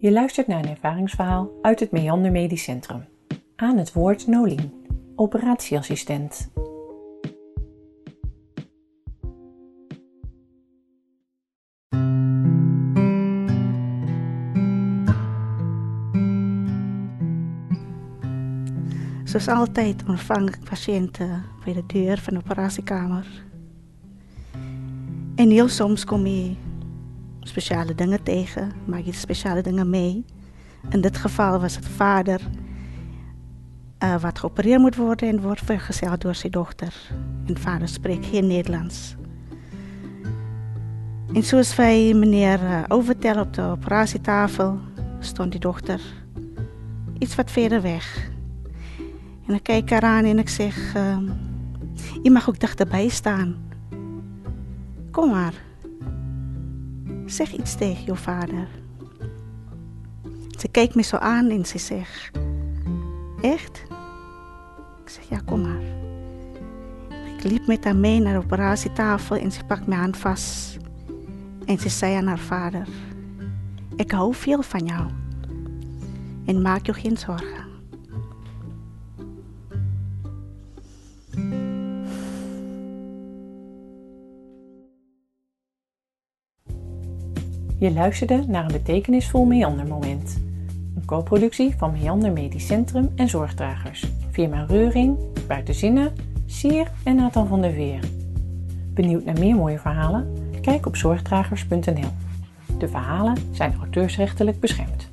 Je luistert naar een ervaringsverhaal uit het Meander Medisch Centrum. Aan het woord Nolien, operatieassistent. Zoals altijd ontvang ik patiënten bij de deur van de operatiekamer. En heel soms kom je speciale dingen tegen, maak je speciale dingen mee. In dit geval was het vader uh, wat geopereerd moet worden en wordt vergezeld door zijn dochter. En vader spreekt geen Nederlands. En zoals wij meneer uh, overtellen op de operatietafel, stond die dochter iets wat verder weg. En ik kijk haar aan en ik zeg, uh, je mag ook dichterbij staan. Kom maar. Zeg iets tegen je vader. Ze kijkt me zo aan en ze zegt: Echt? Ik zeg: Ja, kom maar. Ik liep met haar mee naar de operatietafel en ze pakt mijn hand vast. En ze zei aan haar vader: Ik hou veel van jou. En maak je geen zorgen. Je luisterde naar een betekenisvol meandermoment. Een co-productie van Meander Medisch Centrum en Zorgdragers. Firma Reuring, Buitenzinnen, Sier en Nathan van der Veer. Benieuwd naar meer mooie verhalen? Kijk op zorgdragers.nl. De verhalen zijn auteursrechtelijk beschermd.